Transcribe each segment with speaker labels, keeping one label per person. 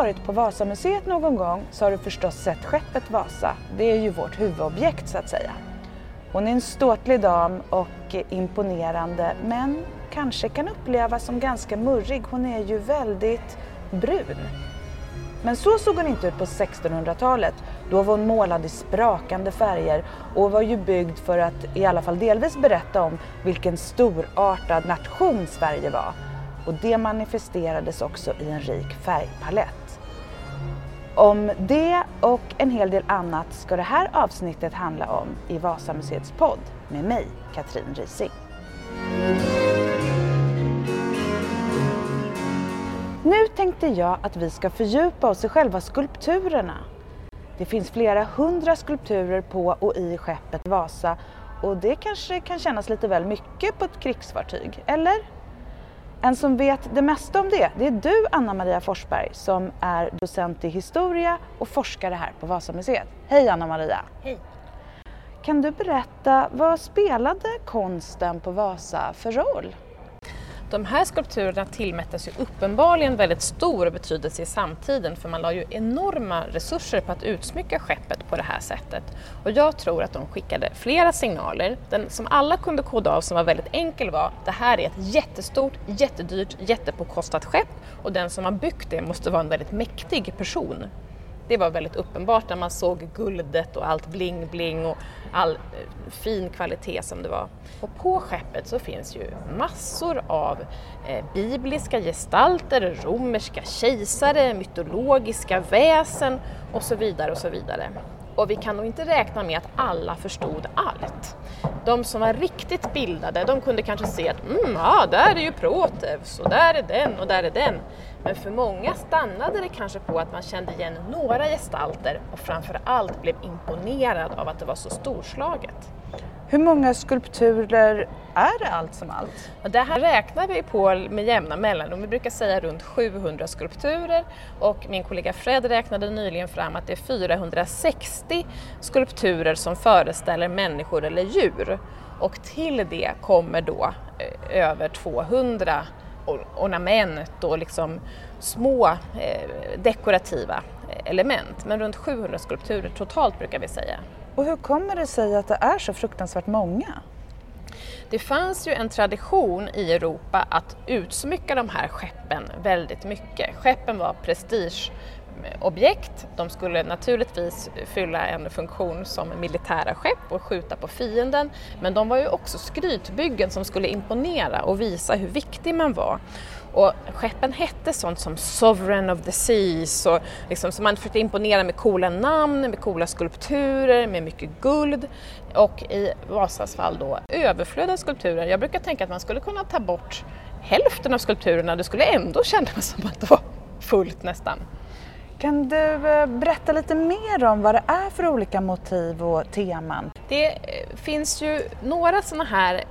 Speaker 1: Du varit på Vasamuseet någon gång så har du förstås sett skeppet Vasa. Det är ju vårt huvudobjekt så att säga. Hon är en ståtlig dam och imponerande men kanske kan upplevas som ganska murrig. Hon är ju väldigt brun. Men så såg hon inte ut på 1600-talet. Då var hon målad i sprakande färger och var ju byggd för att i alla fall delvis berätta om vilken storartad nation Sverige var. Och det manifesterades också i en rik färgpalett. Om det och en hel del annat ska det här avsnittet handla om i Vasamuseets podd med mig, Katrin Rising. Nu tänkte jag att vi ska fördjupa oss i själva skulpturerna. Det finns flera hundra skulpturer på och i skeppet Vasa och det kanske kan kännas lite väl mycket på ett krigsfartyg, eller? En som vet det mesta om det, det är du Anna Maria Forsberg som är docent i historia och forskare här på Vasamuseet. Hej Anna Maria!
Speaker 2: Hej!
Speaker 1: Kan du berätta, vad spelade konsten på Vasa för roll?
Speaker 2: De här skulpturerna tillmättes ju uppenbarligen väldigt stor betydelse i samtiden för man la ju enorma resurser på att utsmycka skeppet på det här sättet. Och jag tror att de skickade flera signaler. Den som alla kunde koda av som var väldigt enkel var det här är ett jättestort, jättedyrt, jättepåkostat skepp och den som har byggt det måste vara en väldigt mäktig person. Det var väldigt uppenbart när man såg guldet och allt bling-bling och all eh, fin kvalitet som det var. Och på skeppet så finns ju massor av eh, bibliska gestalter, romerska kejsare, mytologiska väsen och så vidare och så vidare. Och vi kan nog inte räkna med att alla förstod allt. De som var riktigt bildade, de kunde kanske se att mm, ja, där är ju Proteus och där är den och där är den. Men för många stannade det kanske på att man kände igen några gestalter och framför allt blev imponerad av att det var så storslaget.
Speaker 1: Hur många skulpturer är det allt som allt?
Speaker 2: Det här räknar vi på med jämna mellanrum. Vi brukar säga runt 700 skulpturer och min kollega Fred räknade nyligen fram att det är 460 skulpturer som föreställer människor eller djur. Och till det kommer då eh, över 200 ornament och liksom små eh, dekorativa eh, element. Men runt 700 skulpturer totalt brukar vi säga.
Speaker 1: Och hur kommer det sig att det är så fruktansvärt många?
Speaker 2: Det fanns ju en tradition i Europa att utsmycka de här skeppen väldigt mycket. Skeppen var prestige objekt, De skulle naturligtvis fylla en funktion som militära skepp och skjuta på fienden. Men de var ju också skrytbyggen som skulle imponera och visa hur viktig man var. Och skeppen hette sånt som Sovereign of the Seas, och liksom, så man försökte imponera med coola namn, med coola skulpturer, med mycket guld och i Vasas fall då överflöd av skulpturer. Jag brukar tänka att man skulle kunna ta bort hälften av skulpturerna, det skulle ändå kännas som att det var fullt nästan.
Speaker 1: Kan du eh, berätta lite mer om vad det är för olika motiv och teman?
Speaker 2: Det eh, finns ju några sådana här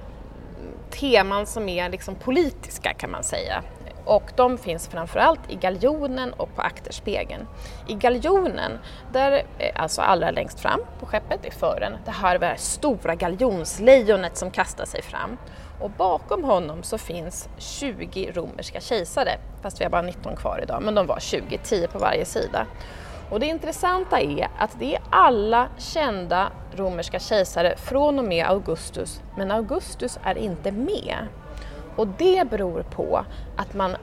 Speaker 2: teman som är liksom politiska kan man säga. Och de finns framförallt i galjonen och på akterspegeln. I galjonen, där, eh, alltså allra längst fram på skeppet i fören, det har vi det stora galjonslejonet som kastar sig fram. Och bakom honom så finns 20 romerska kejsare, fast vi har bara 19 kvar idag, men de var 20, 10 på varje sida. Och det intressanta är att det är alla kända romerska kejsare från och med Augustus, men Augustus är inte med. Och det beror på att man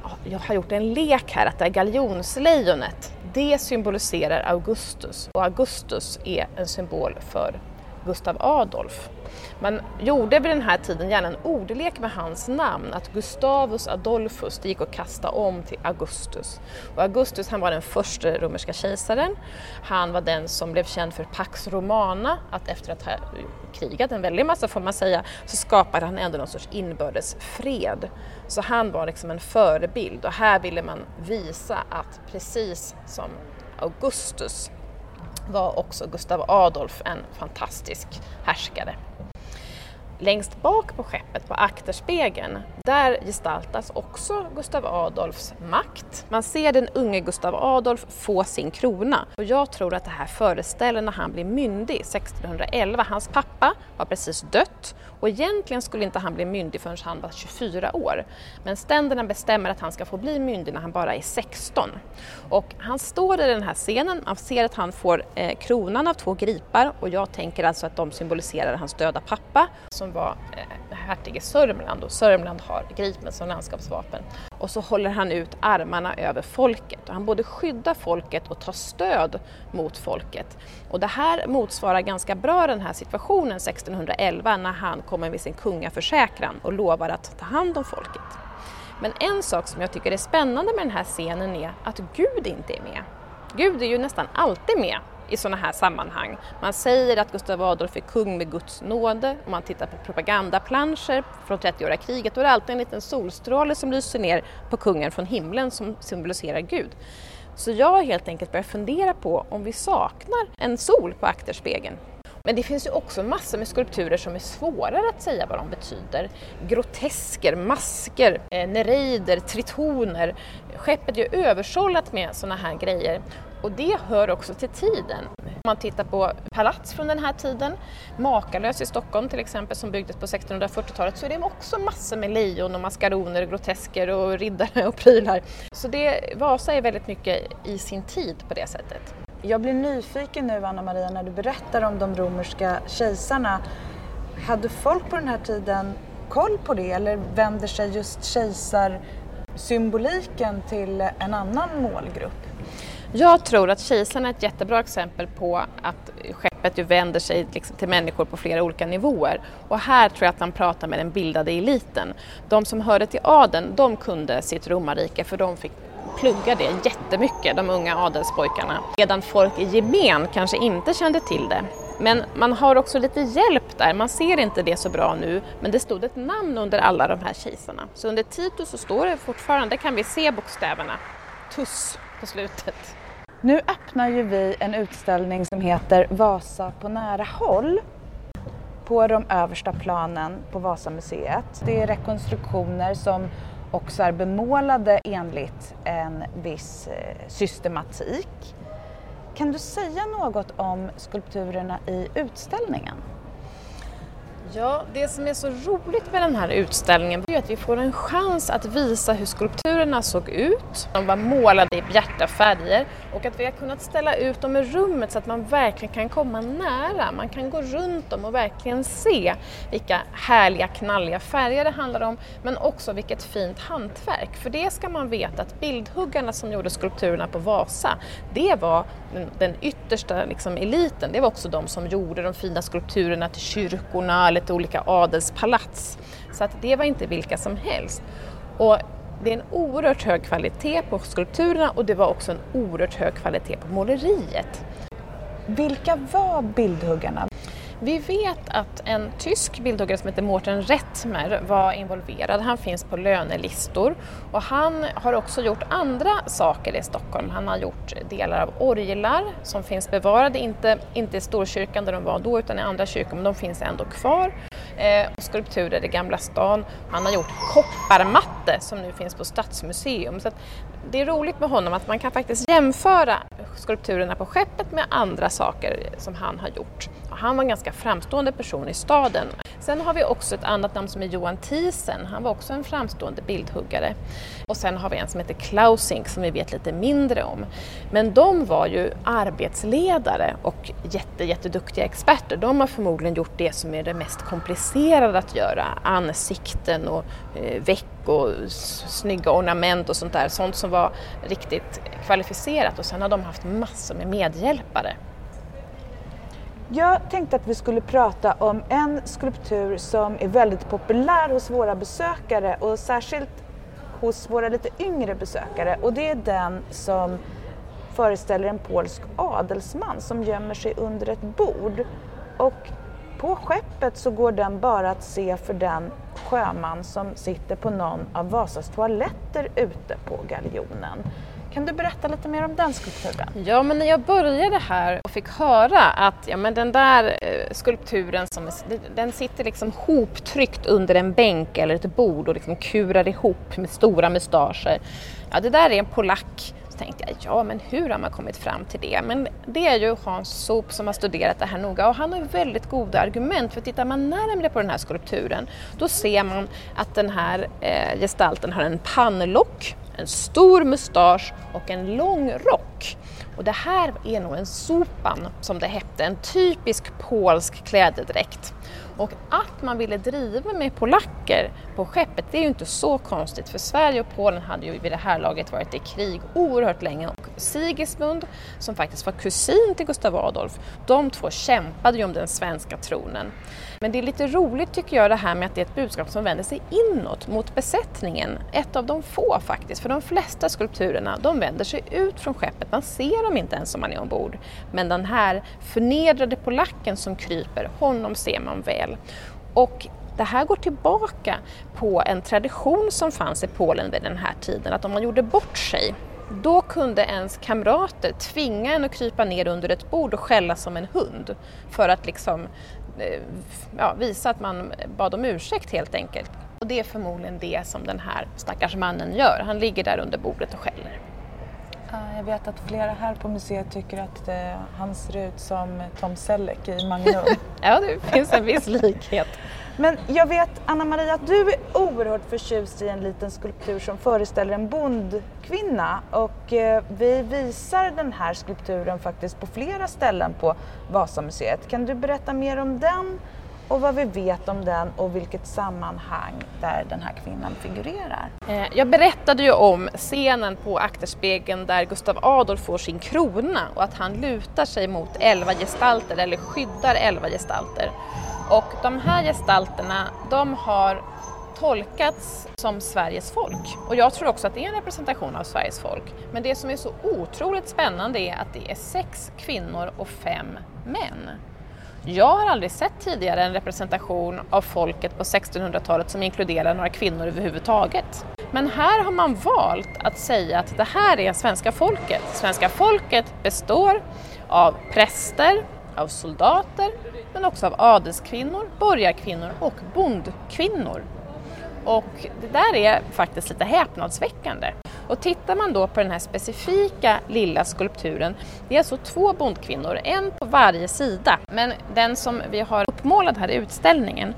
Speaker 2: har gjort en lek här, att det är galjonslejonet, det symboliserar Augustus och Augustus är en symbol för Gustav Adolf. Man gjorde vid den här tiden gärna en ordlek med hans namn, att Gustavus Adolphus, det gick att kasta om till Augustus. Och Augustus han var den första romerska kejsaren. Han var den som blev känd för Pax Romana, att efter att ha krigat en väldig massa får man säga, så skapade han ändå någon sorts inbördes fred. Så han var liksom en förebild och här ville man visa att precis som Augustus var också Gustav Adolf en fantastisk härskare längst bak på skeppet, på akterspegeln, där gestaltas också Gustav Adolfs makt. Man ser den unge Gustav Adolf få sin krona och jag tror att det här föreställer när han blir myndig 1611. Hans pappa har precis dött och egentligen skulle inte han bli myndig förrän han var 24 år. Men ständerna bestämmer att han ska få bli myndig när han bara är 16. Och han står i den här scenen, man ser att han får eh, kronan av två gripar och jag tänker alltså att de symboliserar hans döda pappa som var eh, hertig i Sörmland och Sörmland har gripen som landskapsvapen. Och så håller han ut armarna över folket och han både skyddar folket och tar stöd mot folket. Och det här motsvarar ganska bra den här situationen 1611 när han kommer med sin kungaförsäkran och lovar att ta hand om folket. Men en sak som jag tycker är spännande med den här scenen är att Gud inte är med. Gud är ju nästan alltid med i sådana här sammanhang. Man säger att Gustav Adolf är kung med Guds nåde. Om man tittar på propagandaplanscher från 30-åriga kriget då är det alltid en liten solstråle som lyser ner på kungen från himlen som symboliserar Gud. Så jag har helt enkelt börjat fundera på om vi saknar en sol på akterspegeln. Men det finns ju också massor med skulpturer som är svårare att säga vad de betyder. Grotesker, masker, eh, nereider, tritoner. Skeppet är ju översållat med sådana här grejer och det hör också till tiden. Om man tittar på palats från den här tiden, Makalös i Stockholm till exempel som byggdes på 1640-talet, så är det också massor med lejon och maskaroner, grotesker och riddare och prylar. Så det, Vasa är väldigt mycket i sin tid på det sättet.
Speaker 1: Jag blir nyfiken nu Anna Maria när du berättar om de romerska kejsarna. Hade folk på den här tiden koll på det eller vänder sig just kejsarsymboliken till en annan målgrupp?
Speaker 2: Jag tror att kejsarna är ett jättebra exempel på att skeppet ju vänder sig liksom till människor på flera olika nivåer. Och här tror jag att man pratar med den bildade eliten. De som hörde till adeln, de kunde sitt romarrike för de fick plugga det jättemycket, de unga adelspojkarna. Medan folk i gemen kanske inte kände till det. Men man har också lite hjälp där, man ser inte det så bra nu, men det stod ett namn under alla de här kejsarna. Så under Titus så står det fortfarande, kan vi se bokstäverna, Tuss på slutet.
Speaker 1: Nu öppnar ju vi en utställning som heter Vasa på nära håll på de översta planen på Vasamuseet. Det är rekonstruktioner som också är bemålade enligt en viss eh, systematik. Kan du säga något om skulpturerna i utställningen?
Speaker 2: Ja, det som är så roligt med den här utställningen är att vi får en chans att visa hur skulpturerna såg ut. De var målade i bjärta färger och att vi har kunnat ställa ut dem i rummet så att man verkligen kan komma nära. Man kan gå runt dem och verkligen se vilka härliga knalliga färger det handlar om men också vilket fint hantverk. För det ska man veta att bildhuggarna som gjorde skulpturerna på Vasa, det var den, den yttersta liksom, eliten. Det var också de som gjorde de fina skulpturerna till kyrkorna lite olika adelspalats. Så att det var inte vilka som helst. Och det är en oerhört hög kvalitet på skulpturerna och det var också en oerhört hög kvalitet på måleriet.
Speaker 1: Vilka var bildhuggarna?
Speaker 2: Vi vet att en tysk bildhuggare som heter Mårten Rettmer var involverad. Han finns på lönelistor och han har också gjort andra saker i Stockholm. Han har gjort delar av orglar som finns bevarade, inte, inte i Storkyrkan där de var då utan i andra kyrkor, men de finns ändå kvar. Eh, skulpturer i Gamla stan. Han har gjort kopparmatte som nu finns på Stadsmuseum. Så det är roligt med honom att man kan faktiskt jämföra skulpturerna på skeppet med andra saker som han har gjort. Han var en ganska framstående person i staden. Sen har vi också ett annat namn som är Johan Thiesen. Han var också en framstående bildhuggare. Och sen har vi en som heter Klausink som vi vet lite mindre om. Men de var ju arbetsledare och jätte, jätteduktiga experter. De har förmodligen gjort det som är det mest komplicerade att göra. Ansikten och eh, väck och snygga ornament och sånt där. Sånt som var riktigt kvalificerat och sen har de haft massor med medhjälpare.
Speaker 1: Jag tänkte att vi skulle prata om en skulptur som är väldigt populär hos våra besökare och särskilt hos våra lite yngre besökare och det är den som föreställer en polsk adelsman som gömmer sig under ett bord. Och på skeppet så går den bara att se för den sjöman som sitter på någon av Vasas toaletter ute på galjonen. Kan du berätta lite mer om den skulpturen?
Speaker 2: Ja, men när jag började här och fick höra att ja, men den där eh, skulpturen som, den sitter liksom hoptryckt under en bänk eller ett bord och liksom kurar ihop med stora mustascher. Ja, det där är en polack så tänkte jag, ja men hur har man kommit fram till det? Men det är ju Hans Sop som har studerat det här noga och han har väldigt goda argument för tittar man närmare på den här skulpturen då ser man att den här eh, gestalten har en pannlock, en stor mustasch och en lång rock. Och det här är nog en sopan som det hette, en typisk polsk klädedräkt. Och att man ville driva med polacker på skeppet, det är ju inte så konstigt för Sverige och Polen hade ju vid det här laget varit i krig oerhört länge. Och Sigismund, som faktiskt var kusin till Gustav Adolf, de två kämpade ju om den svenska tronen. Men det är lite roligt tycker jag det här med att det är ett budskap som vänder sig inåt mot besättningen. Ett av de få faktiskt, för de flesta skulpturerna de vänder sig ut från skeppet, man ser dem inte ens om man är ombord. Men den här förnedrade polacken som kryper, honom ser man väl. Och det här går tillbaka på en tradition som fanns i Polen vid den här tiden, att om man gjorde bort sig då kunde ens kamrater tvinga en att krypa ner under ett bord och skälla som en hund för att liksom eh, ja, visa att man bad om ursäkt helt enkelt. Och det är förmodligen det som den här stackars mannen gör. Han ligger där under bordet och skäller.
Speaker 1: Jag vet att flera här på museet tycker att eh, han ser ut som Tom Selleck i Magnum.
Speaker 2: ja, det finns en viss likhet.
Speaker 1: Men jag vet, Anna-Maria, att du är oerhört förtjust i en liten skulptur som föreställer en bondkvinna och eh, vi visar den här skulpturen faktiskt på flera ställen på Vasamuseet. Kan du berätta mer om den och vad vi vet om den och vilket sammanhang där den här kvinnan figurerar.
Speaker 2: Eh, jag berättade ju om scenen på akterspegeln där Gustav Adolf får sin krona och att han lutar sig mot elva gestalter eller skyddar elva gestalter. Och de här gestalterna, de har tolkats som Sveriges folk. Och jag tror också att det är en representation av Sveriges folk. Men det som är så otroligt spännande är att det är sex kvinnor och fem män. Jag har aldrig sett tidigare en representation av folket på 1600-talet som inkluderar några kvinnor överhuvudtaget. Men här har man valt att säga att det här är svenska folket. Svenska folket består av präster, av soldater, men också av adelskvinnor, borgarkvinnor och bondkvinnor. Och det där är faktiskt lite häpnadsväckande. Och tittar man då på den här specifika lilla skulpturen, det är alltså två bondkvinnor, en på varje sida. Men den som vi har uppmålad här i utställningen,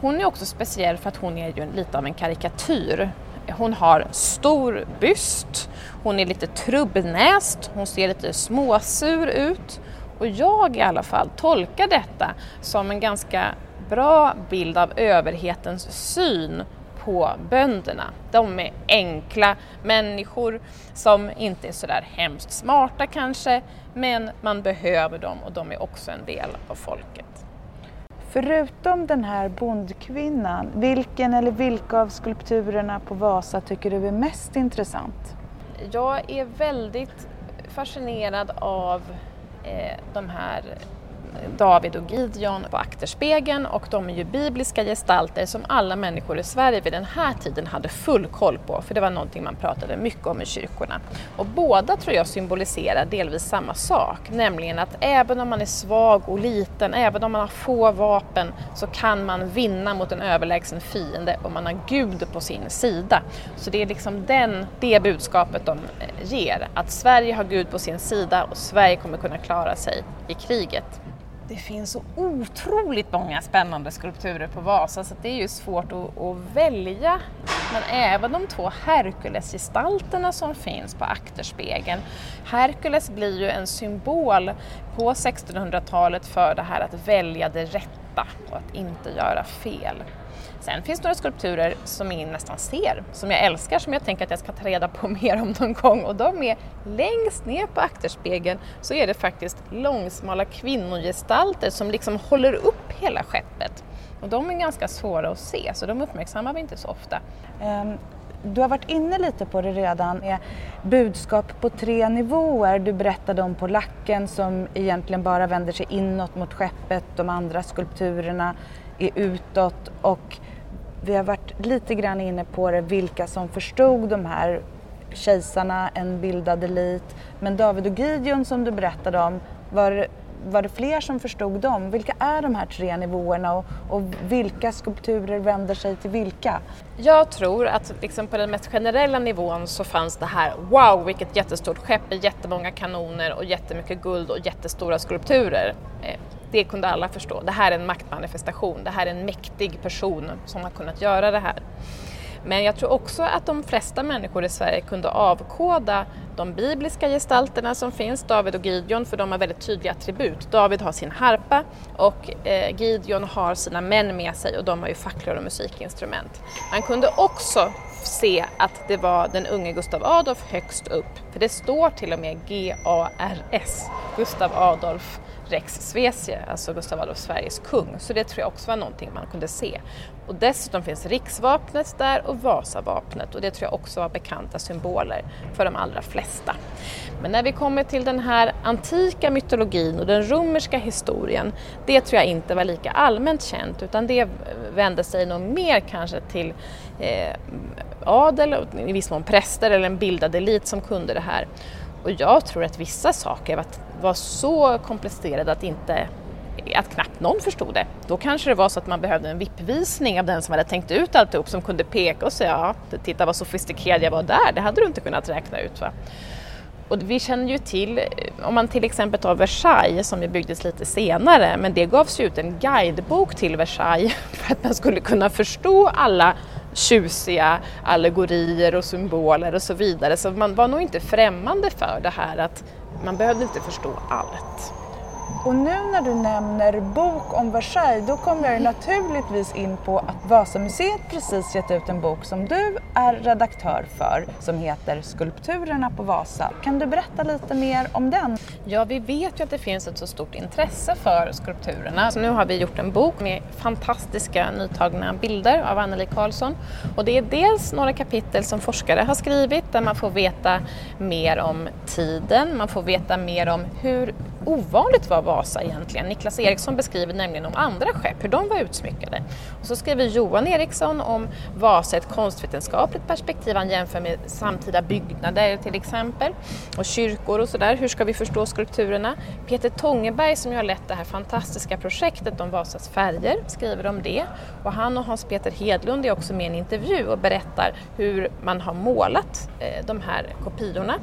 Speaker 2: hon är också speciell för att hon är ju lite av en karikatyr. Hon har stor byst, hon är lite trubbnäst, hon ser lite småsur ut och jag i alla fall tolkar detta som en ganska bra bild av överhetens syn på bönderna. De är enkla människor som inte är sådär hemskt smarta kanske, men man behöver dem och de är också en del av folket.
Speaker 1: Förutom den här bondkvinnan, vilken eller vilka av skulpturerna på Vasa tycker du är mest intressant?
Speaker 2: Jag är väldigt fascinerad av eh, de här David och Gideon på akterspegeln och de är ju bibliska gestalter som alla människor i Sverige vid den här tiden hade full koll på, för det var någonting man pratade mycket om i kyrkorna. Och båda tror jag symboliserar delvis samma sak, nämligen att även om man är svag och liten, även om man har få vapen, så kan man vinna mot en överlägsen fiende om man har Gud på sin sida. Så det är liksom den, det budskapet de eh, ger, att Sverige har Gud på sin sida och Sverige kommer kunna klara sig i kriget. Det finns så otroligt många spännande skulpturer på Vasa så det är ju svårt att, att välja. Men även de två Herkulesgestalterna som finns på akterspegeln. Herkules blir ju en symbol på 1600-talet för det här att välja det rätta och att inte göra fel. Sen finns det några skulpturer som ingen nästan ser, som jag älskar, som jag tänker att jag ska ta reda på mer om någon gång. Och de är längst ner på akterspegeln så är det faktiskt långsmala kvinnogestalter som liksom håller upp hela skeppet. Och de är ganska svåra att se, så de uppmärksammar vi inte så ofta.
Speaker 1: Um, Du har varit inne lite på det redan med budskap på tre nivåer. Du berättade om polacken som egentligen bara vänder sig inåt mot skeppet, de andra skulpturerna är utåt och vi har varit lite grann inne på det, vilka som förstod de här kejsarna, en bildad elit. Men David och Gideon som du berättade om, var, var det fler som förstod dem? Vilka är de här tre nivåerna och, och vilka skulpturer vänder sig till vilka?
Speaker 2: Jag tror att liksom på den mest generella nivån så fanns det här, wow vilket jättestort skepp med jättemånga kanoner och jättemycket guld och jättestora skulpturer. Eh, det kunde alla förstå. Det här är en maktmanifestation, det här är en mäktig person som har kunnat göra det här. Men jag tror också att de flesta människor i Sverige kunde avkoda de bibliska gestalterna som finns, David och Gideon, för de har väldigt tydliga attribut. David har sin harpa och eh, Gideon har sina män med sig och de har ju facklor och musikinstrument. Man kunde också se att det var den unge Gustav Adolf högst upp, för det står till och med G-A-R-S, Gustav Adolf Rex Svesie, alltså Gustav Adolf Sveriges kung. Så det tror jag också var någonting man kunde se. Och dessutom finns riksvapnet där och Vasavapnet och det tror jag också var bekanta symboler för de allra flesta. Men när vi kommer till den här antika mytologin och den romerska historien, det tror jag inte var lika allmänt känt utan det vände sig nog mer kanske till eh, adel och i viss mån präster eller en bildad elit som kunde det här. Och jag tror att vissa saker var, var så komplicerade att inte att knappt någon förstod det. Då kanske det var så att man behövde en vippvisning av den som hade tänkt ut alltihop som kunde peka och säga ja, titta vad sofistikerad jag var där, det hade du inte kunnat räkna ut. Va? Och vi känner ju till, om man till exempel tar Versailles som ju byggdes lite senare, men det gavs ju ut en guidebok till Versailles för att man skulle kunna förstå alla tjusiga allegorier och symboler och så vidare. Så man var nog inte främmande för det här att man behövde inte förstå allt.
Speaker 1: Och nu när du nämner bok om Versailles, då kommer jag naturligtvis in på att Vasamuseet precis gett ut en bok som du är redaktör för, som heter Skulpturerna på Vasa. Kan du berätta lite mer om den?
Speaker 2: Ja, vi vet ju att det finns ett så stort intresse för skulpturerna. Så nu har vi gjort en bok med fantastiska nytagna bilder av Anneli Karlsson. Och det är dels några kapitel som forskare har skrivit där man får veta mer om tiden, man får veta mer om hur ovanligt var Vasa egentligen? Niklas Eriksson beskriver nämligen om andra skepp, hur de var utsmyckade. Och så skriver Johan Eriksson om Vasa ett konstvetenskapligt perspektiv. Han jämför med samtida byggnader till exempel och kyrkor och sådär. Hur ska vi förstå skulpturerna? Peter Tångeberg som ju har lett det här fantastiska projektet om Vasas färger skriver om det. Och han och Hans-Peter Hedlund är också med i en intervju och berättar hur man har målat eh, de här kopiorna.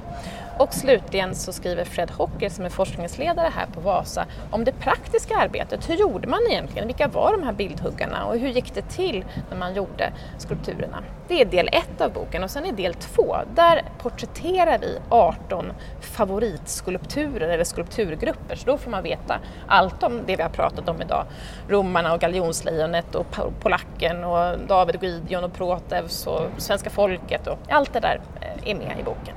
Speaker 2: Och slutligen så skriver Fred Hocker som är forskningsledare här på Vasa om det praktiska arbetet. Hur gjorde man egentligen? Vilka var de här bildhuggarna och hur gick det till när man gjorde skulpturerna? Det är del ett av boken och sen är del två, där porträtterar vi 18 favoritskulpturer eller skulpturgrupper så då får man veta allt om det vi har pratat om idag. Romarna och galjonslejonet och polacken och David och Gideon och Proteus och svenska folket och allt det där eh, är med i boken.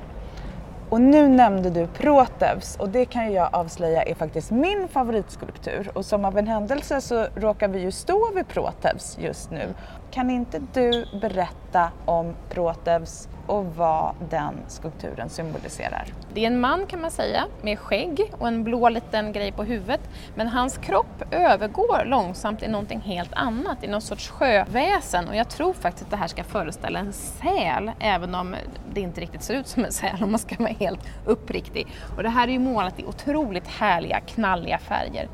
Speaker 1: Och nu nämnde du Proteus och det kan jag avslöja är faktiskt min favoritskulptur och som av en händelse så råkar vi ju stå vid Proteus just nu. Kan inte du berätta om Proteus och vad den skulpturen symboliserar?
Speaker 2: Det är en man kan man säga med skägg och en blå liten grej på huvudet men hans kropp övergår långsamt i någonting helt annat, i någon sorts sjöväsen och jag tror faktiskt att det här ska föreställa en säl även om det inte riktigt ser ut som en säl om man ska vara helt uppriktig. Och det här är ju målat i otroligt härliga knalliga färger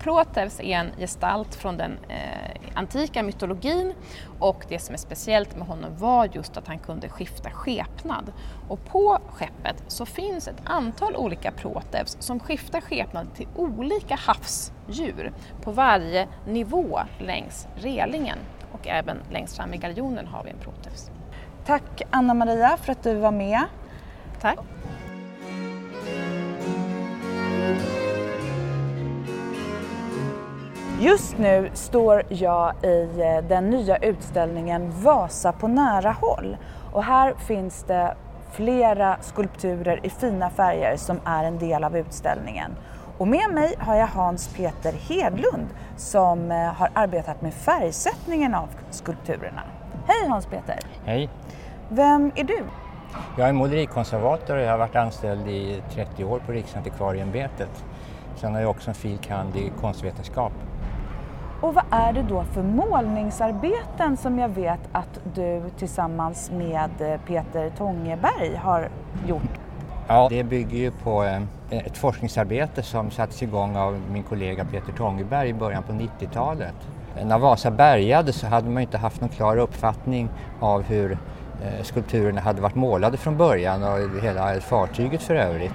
Speaker 2: Proteus är en gestalt från den eh, antika mytologin och det som är speciellt med honom var just att han kunde skifta skepnad. Och på skeppet så finns ett antal olika Proteus som skiftar skepnad till olika havsdjur på varje nivå längs relingen och även längst fram i galjonen har vi en Proteus.
Speaker 1: Tack Anna Maria för att du var med.
Speaker 2: Tack.
Speaker 1: Just nu står jag i eh, den nya utställningen Vasa på nära håll och här finns det flera skulpturer i fina färger som är en del av utställningen. Och med mig har jag Hans Peter Hedlund som eh, har arbetat med färgsättningen av skulpturerna. Hej Hans Peter!
Speaker 3: Hej!
Speaker 1: Vem är du?
Speaker 3: Jag är målerikonservator och jag har varit anställd i 30 år på Riksantikvarieämbetet. Sen har jag också en fil. kand. i konstvetenskap.
Speaker 1: Och vad är det då för målningsarbeten som jag vet att du tillsammans med eh, Peter Tångeberg har gjort?
Speaker 3: Ja, det bygger ju på eh, ett forskningsarbete som sattes igång av min kollega Peter Tångeberg i början på 90-talet. När Vasa bärgade så hade man inte haft någon klar uppfattning av hur eh, skulpturerna hade varit målade från början och hela fartyget för övrigt.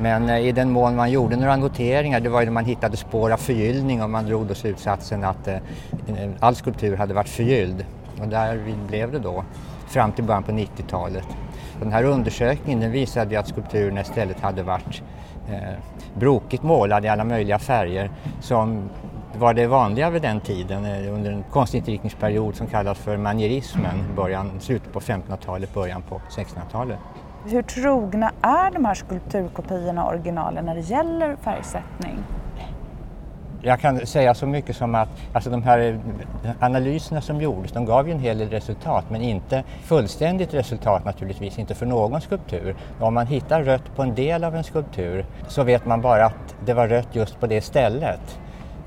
Speaker 3: Men eh, i den mån man gjorde några noteringar, det var ju när man hittade spår av förgyllning och man drog då slutsatsen att eh, eh, all skulptur hade varit förgylld. Och där blev det då fram till början på 90-talet. Den här undersökningen den visade att skulpturerna istället hade varit eh, brokigt målade i alla möjliga färger som var det vanliga vid den tiden under en konstinriktningsperiod som kallas för manierismen, början, slutet på 1500-talet, början på 1600-talet.
Speaker 1: Hur trogna är de här skulpturkopiorna originalen när det gäller färgsättning?
Speaker 3: Jag kan säga så mycket som att alltså de här analyserna som gjordes, de gav ju en hel del resultat men inte fullständigt resultat naturligtvis, inte för någon skulptur. Om man hittar rött på en del av en skulptur så vet man bara att det var rött just på det stället.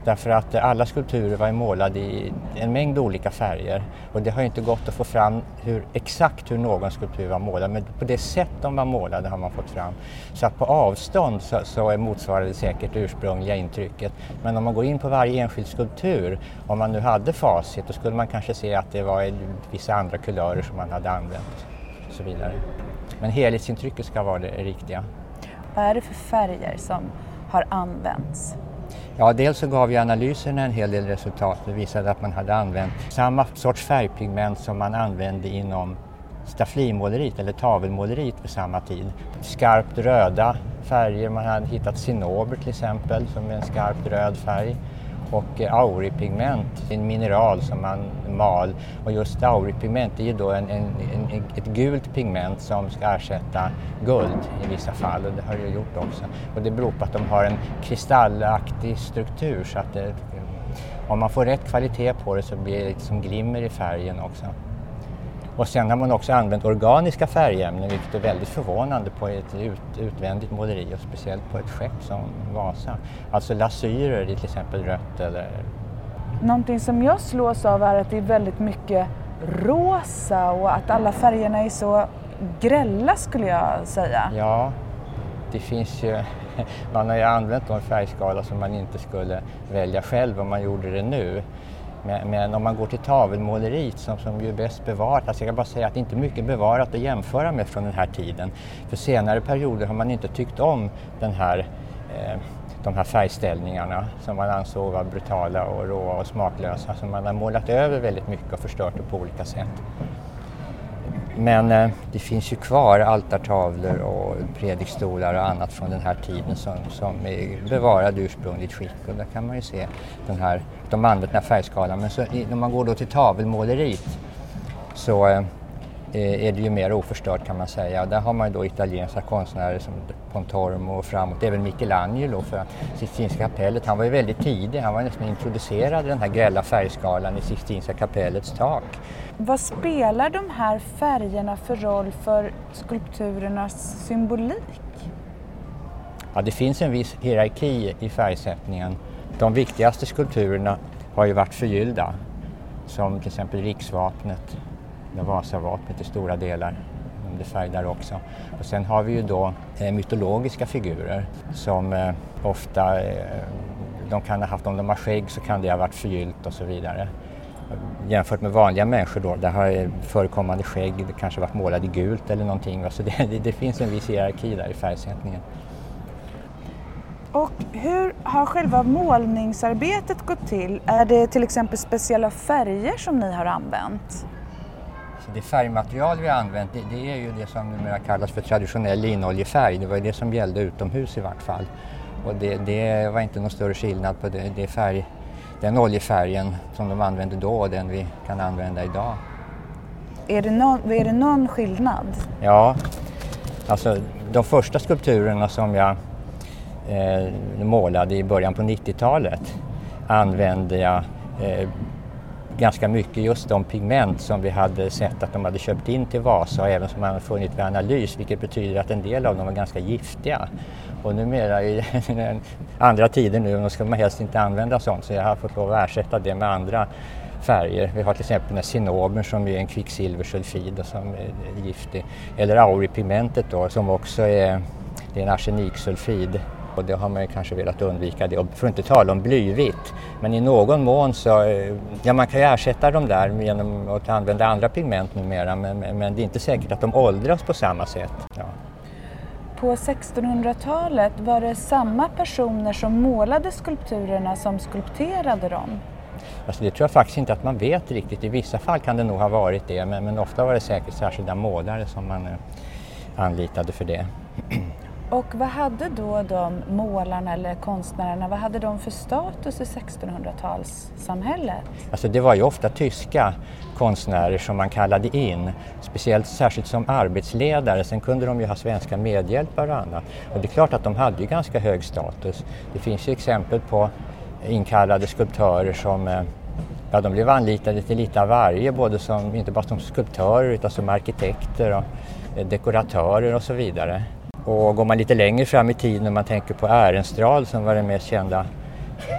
Speaker 3: Därför att alla skulpturer var målade i en mängd olika färger och det har inte gått att få fram hur, exakt hur någon skulptur var målad men på det sätt de var målade har man fått fram. Så att på avstånd så, så motsvarar det säkert det ursprungliga intrycket. Men om man går in på varje enskild skulptur, om man nu hade facit, då skulle man kanske se att det var vissa andra kulörer som man hade använt och så vidare. Men helhetsintrycket ska vara det riktiga.
Speaker 1: Vad är det för färger som har använts?
Speaker 3: Ja, dels så gav ju analyserna en hel del resultat. Det visade att man hade använt samma sorts färgpigment som man använde inom stafflimåleriet eller tavelmåleriet vid samma tid. Skarpt röda färger, man hade hittat cinnober till exempel som är en skarpt röd färg och eh, auripigment, en mineral som man mal. Och just auripigment är ju då en, en, en, ett gult pigment som ska ersätta guld i vissa fall och det har det gjort också. Och det beror på att de har en kristallaktig struktur så att det, om man får rätt kvalitet på det så blir det liksom glimmer i färgen också. Och sen har man också använt organiska färgämnen vilket är väldigt förvånande på ett ut, utvändigt måleri och speciellt på ett skepp som Vasa. Alltså lasyrer i till exempel rött eller...
Speaker 1: Någonting som jag slås av är att det är väldigt mycket rosa och att alla färgerna är så grälla skulle jag säga.
Speaker 3: Ja, det finns ju... Man har ju använt en färgskala som man inte skulle välja själv om man gjorde det nu. Men, men, om man går till tavelmåleriet som, som ju är bäst bevarat, alltså jag kan bara säga att det inte är mycket bevarat att jämföra med från den här tiden. För senare perioder har man inte tyckt om den här, eh, de här färgställningarna som man ansåg var brutala och råa och smaklösa. Så man har målat över väldigt mycket och förstört det på olika sätt. Men eh, det finns ju kvar altartavlor och predikstolar och annat från den här tiden som, som är bevarade ursprungligt skick och där kan man ju se den här, de här färgskalan. Men så, när man går då till tavelmåleriet så eh, är det ju mer oförstört kan man säga. Och där har man ju då italienska konstnärer som Pontormo och framåt, även Michelangelo för Sixtinska kapellet. Han var ju väldigt tidig, han var nästan introducerad i den här grälla färgskalan i Sixtinska kapellets tak.
Speaker 1: Vad spelar de här färgerna för roll för skulpturernas symbolik?
Speaker 3: Ja, det finns en viss hierarki i färgsättningen. De viktigaste skulpturerna har ju varit förgyllda, som till exempel riksvapnet, Vasavapnet i stora delar det färg också. Och sen har vi ju då eh, mytologiska figurer som eh, ofta, eh, de kan ha haft, om de har skägg så kan det ha varit förgyllt och så vidare jämfört med vanliga människor då, där har eh, förekommande skägg det kanske varit målade i gult eller någonting. Så det, det, det finns en viss hierarki där i färgsättningen.
Speaker 1: Och hur har själva målningsarbetet gått till? Är det till exempel speciella färger som ni har använt?
Speaker 3: Det färgmaterial vi har använt det, det är ju det som numera kallas för traditionell linoljefärg. Det var det som gällde utomhus i vart fall. Och det, det var inte någon större skillnad på det, det färg den oljefärgen som de använde då och den vi kan använda idag.
Speaker 1: Är det, någon, är det någon skillnad?
Speaker 3: Ja, alltså de första skulpturerna som jag eh, målade i början på 90-talet använde jag eh, ganska mycket just de pigment som vi hade sett att de hade köpt in till Vasa och även som man funnit vid analys vilket betyder att en del av dem var ganska giftiga. Och numera i andra tider nu då ska man helst inte använda sånt så jag har fått lov att ersätta det med andra färger. Vi har till exempel den här cinobern som är en kvicksilversulfid och som är giftig. Eller auripigmentet då som också är, det är en arseniksulfid. Och det har man ju kanske velat undvika det. Och för att inte tala om blyvitt. Men i någon mån så, eh, ja man kan ju ersätta dem där genom att använda andra pigment numera men, men det är inte säkert att de åldras på samma sätt. Ja.
Speaker 1: På 1600-talet var det samma personer som målade skulpturerna som skulpterade dem?
Speaker 3: Alltså det tror jag faktiskt inte att man vet riktigt. I vissa fall kan det nog ha varit det men, men ofta var det säkert särskilda målare som man eh, anlitade för det.
Speaker 1: Och vad hade då de målarna eller konstnärerna, vad hade de för status i 1600-talssamhället?
Speaker 3: Alltså det var ju ofta tyska konstnärer som man kallade in, speciellt särskilt som arbetsledare. Sen kunde de ju ha svenska medhjälpare och annat. Och det är klart att de hade ju ganska hög status. Det finns ju exempel på inkallade skulptörer som eh, ja, de blev anlitade till lite av varje, både som, inte bara som skulptörer utan som arkitekter och eh, dekoratörer och så vidare. Och går man lite längre fram i tiden, och man tänker på Ehrenstrahl som var den mest kända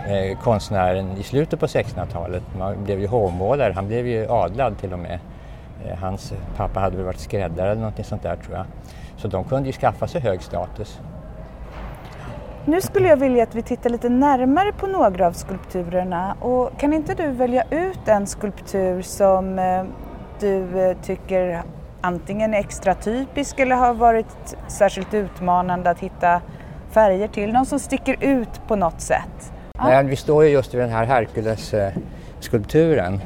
Speaker 3: eh, konstnären i slutet på 1600-talet. Han blev ju hovmålare, han blev ju adlad till och med. Eh, hans pappa hade väl varit skräddare eller något sånt där tror jag. Så de kunde ju skaffa sig hög status.
Speaker 1: Nu skulle jag vilja att vi tittar lite närmare på några av skulpturerna och kan inte du välja ut en skulptur som eh, du eh, tycker antingen är extra typisk eller har varit särskilt utmanande att hitta färger till? Någon som sticker ut på något sätt?
Speaker 3: Ja. Vi står ju just vid den här Herkules-skulpturen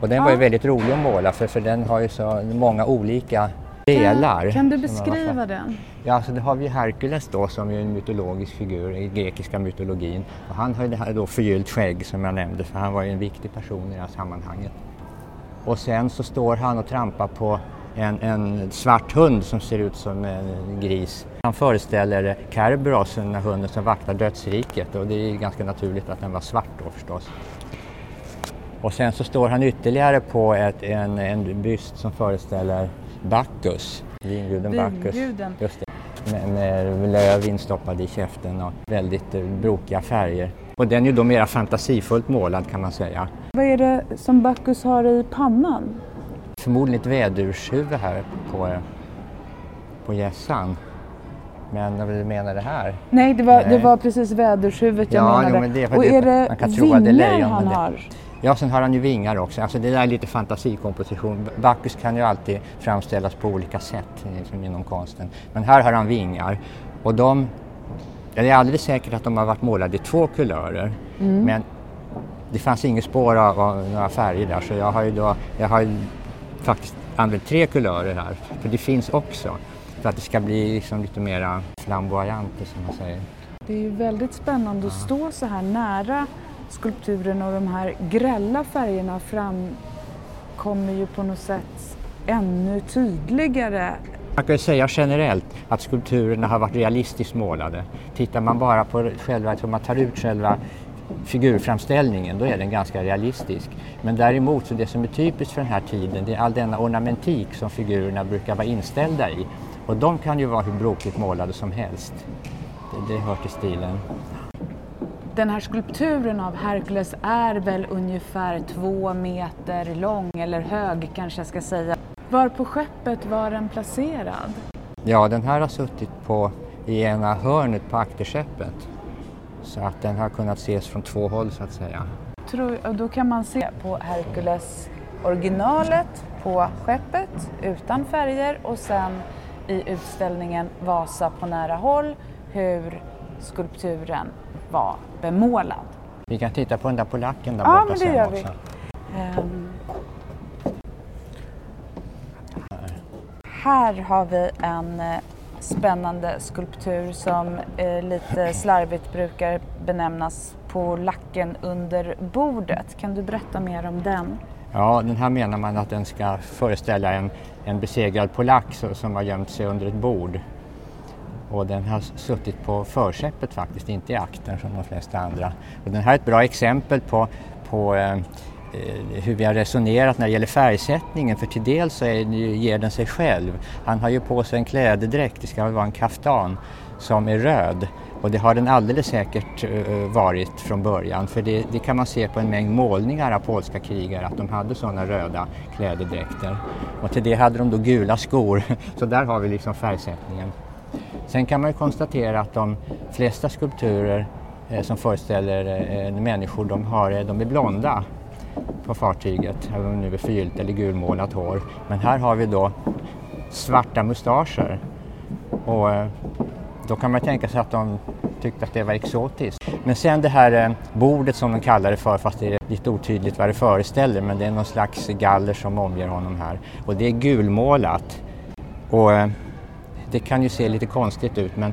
Speaker 3: och den ja. var ju väldigt rolig att måla för, för den har ju så många olika delar.
Speaker 1: Kan, kan du beskriva den?
Speaker 3: Ja, alltså det har vi Herkules då som är en mytologisk figur i grekiska mytologin. Och han har ju det här då förgyllt skägg som jag nämnde för han var ju en viktig person i det här sammanhanget. Och sen så står han och trampar på en, en svart hund som ser ut som en gris. Han föreställer Kerberos, den hunden som vaktar dödsriket och det är ganska naturligt att den var svart då förstås. Och sen så står han ytterligare på ett, en, en byst som föreställer Bacchus, vinguden Bacchus. Just det. Med, med löv instoppade i käften och väldigt eh, brokiga färger. Och den är då mera fantasifullt målad kan man säga.
Speaker 1: Vad är det som Bacchus har i pannan?
Speaker 3: Förmodligen ett vädurshuvud här på, på gässan. Men vad du menar det här?
Speaker 1: Nej, det var, Nej. Det var precis vädershuvudet jag
Speaker 3: ja,
Speaker 1: menade.
Speaker 3: Jo, men det,
Speaker 1: och
Speaker 3: det,
Speaker 1: är det vingar han har?
Speaker 3: Ja, sen har han ju vingar också. Alltså det där är lite fantasikomposition. Bacchus kan ju alltid framställas på olika sätt liksom inom konsten. Men här har han vingar. Och de, det är alldeles säkert att de har varit målade i två kulörer. Mm. Men det fanns inget spår av, av, några färger där så jag har ju då, jag har faktiskt använt tre kulörer här. För det finns också. För att det ska bli liksom lite mera flamboyant som man säger.
Speaker 1: Det är ju väldigt spännande att stå så här nära skulpturen och de här grälla färgerna framkommer ju på något sätt ännu tydligare.
Speaker 3: Man kan säga generellt att skulpturerna har varit realistiskt målade. Tittar man bara på själva, om man tar ut själva figurframställningen, då är den ganska realistisk. Men däremot, så det som är typiskt för den här tiden, det är all denna ornamentik som figurerna brukar vara inställda i. Och de kan ju vara hur brokigt målade som helst. Det, det hör till stilen.
Speaker 1: Den här skulpturen av Herkules är väl ungefär två meter lång, eller hög kanske jag ska säga. Var på skeppet var den placerad?
Speaker 3: Ja, den här har suttit på, i ena hörnet på akterskeppet. Så att den har kunnat ses från två håll så att säga.
Speaker 1: Tror, och då kan man se på Herkules originalet på skeppet utan färger och sen i utställningen Vasa på nära håll hur skulpturen var bemålad.
Speaker 3: Vi kan titta på den där polacken där
Speaker 1: ja,
Speaker 3: borta
Speaker 1: men det gör vi. Um, här har vi en eh, spännande skulptur som eh, lite slarvigt brukar benämnas på lacken under bordet. Kan du berätta mer om den?
Speaker 3: Ja, den här menar man att den ska föreställa en, en besegrad polack som har gömt sig under ett bord. Och den har suttit på förskeppet faktiskt, inte i akten som de flesta andra. Och den här är ett bra exempel på, på eh, Eh, hur vi har resonerat när det gäller färgsättningen för till dels så är, ger den sig själv. Han har ju på sig en klädedräkt, det ska vara en kaftan, som är röd och det har den alldeles säkert eh, varit från början för det, det, kan man se på en mängd målningar av polska krigare att de hade sådana röda klädedräkter. Och till det hade de då gula skor, så där har vi liksom färgsättningen. Sen kan man ju konstatera att de flesta skulpturer eh, som föreställer människor de, har, de är blonda på fartyget, även om nu är förgyllt eller gulmålat hår. Men här har vi då svarta mustascher. Och eh, då kan man tänka sig att de tyckte att det var exotiskt. Men sen det här eh, bordet som de kallar det för, fast det är lite otydligt vad det föreställer, men det är någon slags galler som omger honom här. Och det är gulmålat. Och eh, det kan ju se lite konstigt ut, men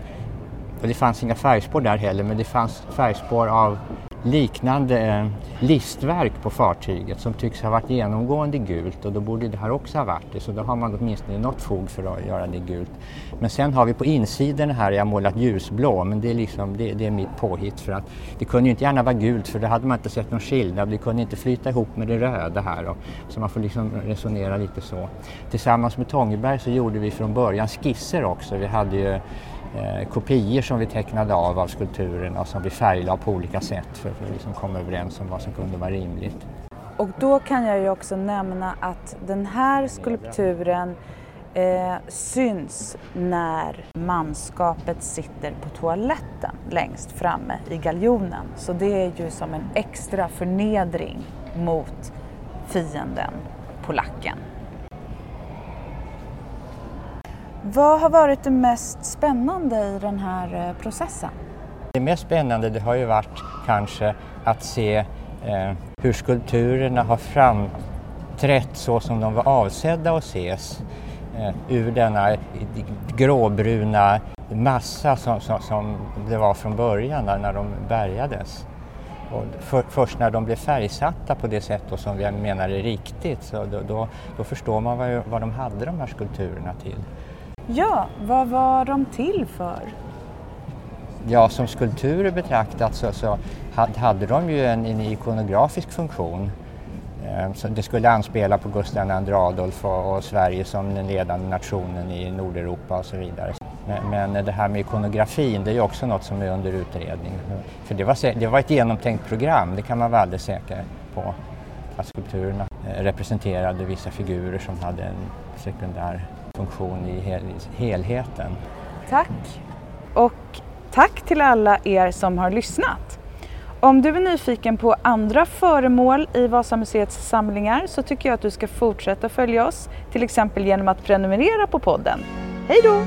Speaker 3: och det fanns inga färgspår där heller, men det fanns färgspår av liknande eh, listverk på fartyget som tycks ha varit genomgående gult och då borde det här också ha varit det så då har man åtminstone något fog för att göra det gult. Men sen har vi på insidan här, jag har målat ljusblå men det är, liksom, det, det är mitt påhitt för att det kunde ju inte gärna vara gult för då hade man inte sett någon skillnad, det kunde inte flyta ihop med det röda här och, så man får liksom resonera lite så. Tillsammans med Tångeberg så gjorde vi från början skisser också, vi hade ju eh, kopior som vi tecknade av av skulpturerna som vi färglade på olika sätt för, för att liksom komma överens om vad som kunde vara rimligt.
Speaker 1: Och då kan jag ju också nämna att den här skulpturen eh, syns när manskapet sitter på toaletten längst framme i galjonen. Så det är ju som en extra förnedring mot fienden, polacken. Vad har varit det mest spännande i den här eh, processen?
Speaker 3: Det mest spännande det har ju varit kanske att se eh, hur skulpturerna har framträtt så som de var avsedda att ses eh, ur denna eh, gråbruna massa som, som, som, det var från början när de bärgades. Och för, först när de blev färgsatta på det sätt som vi menar är riktigt så då, då, då förstår man vad, vad de hade de här skulpturerna till.
Speaker 1: Ja, vad var de till för?
Speaker 3: Ja, som skulpturer betraktat så, så hade de ju en, en ikonografisk funktion. Eh, så det skulle anspela på Gustav II Adolf och, och, Sverige som den ledande nationen i Nordeuropa och så vidare. Men, men, det här med ikonografin, det är ju också något som är under utredning. För det var, det var ett genomtänkt program, det kan man vara alldeles säker på. Att skulpturerna eh, representerade vissa figurer som hade en sekundär funktion i hel helheten.
Speaker 1: Tack! Och tack till alla er som har lyssnat. Om du är nyfiken på andra föremål i Vasamuseets samlingar så tycker jag att du ska fortsätta följa oss, till exempel genom att prenumerera på podden. Hej då!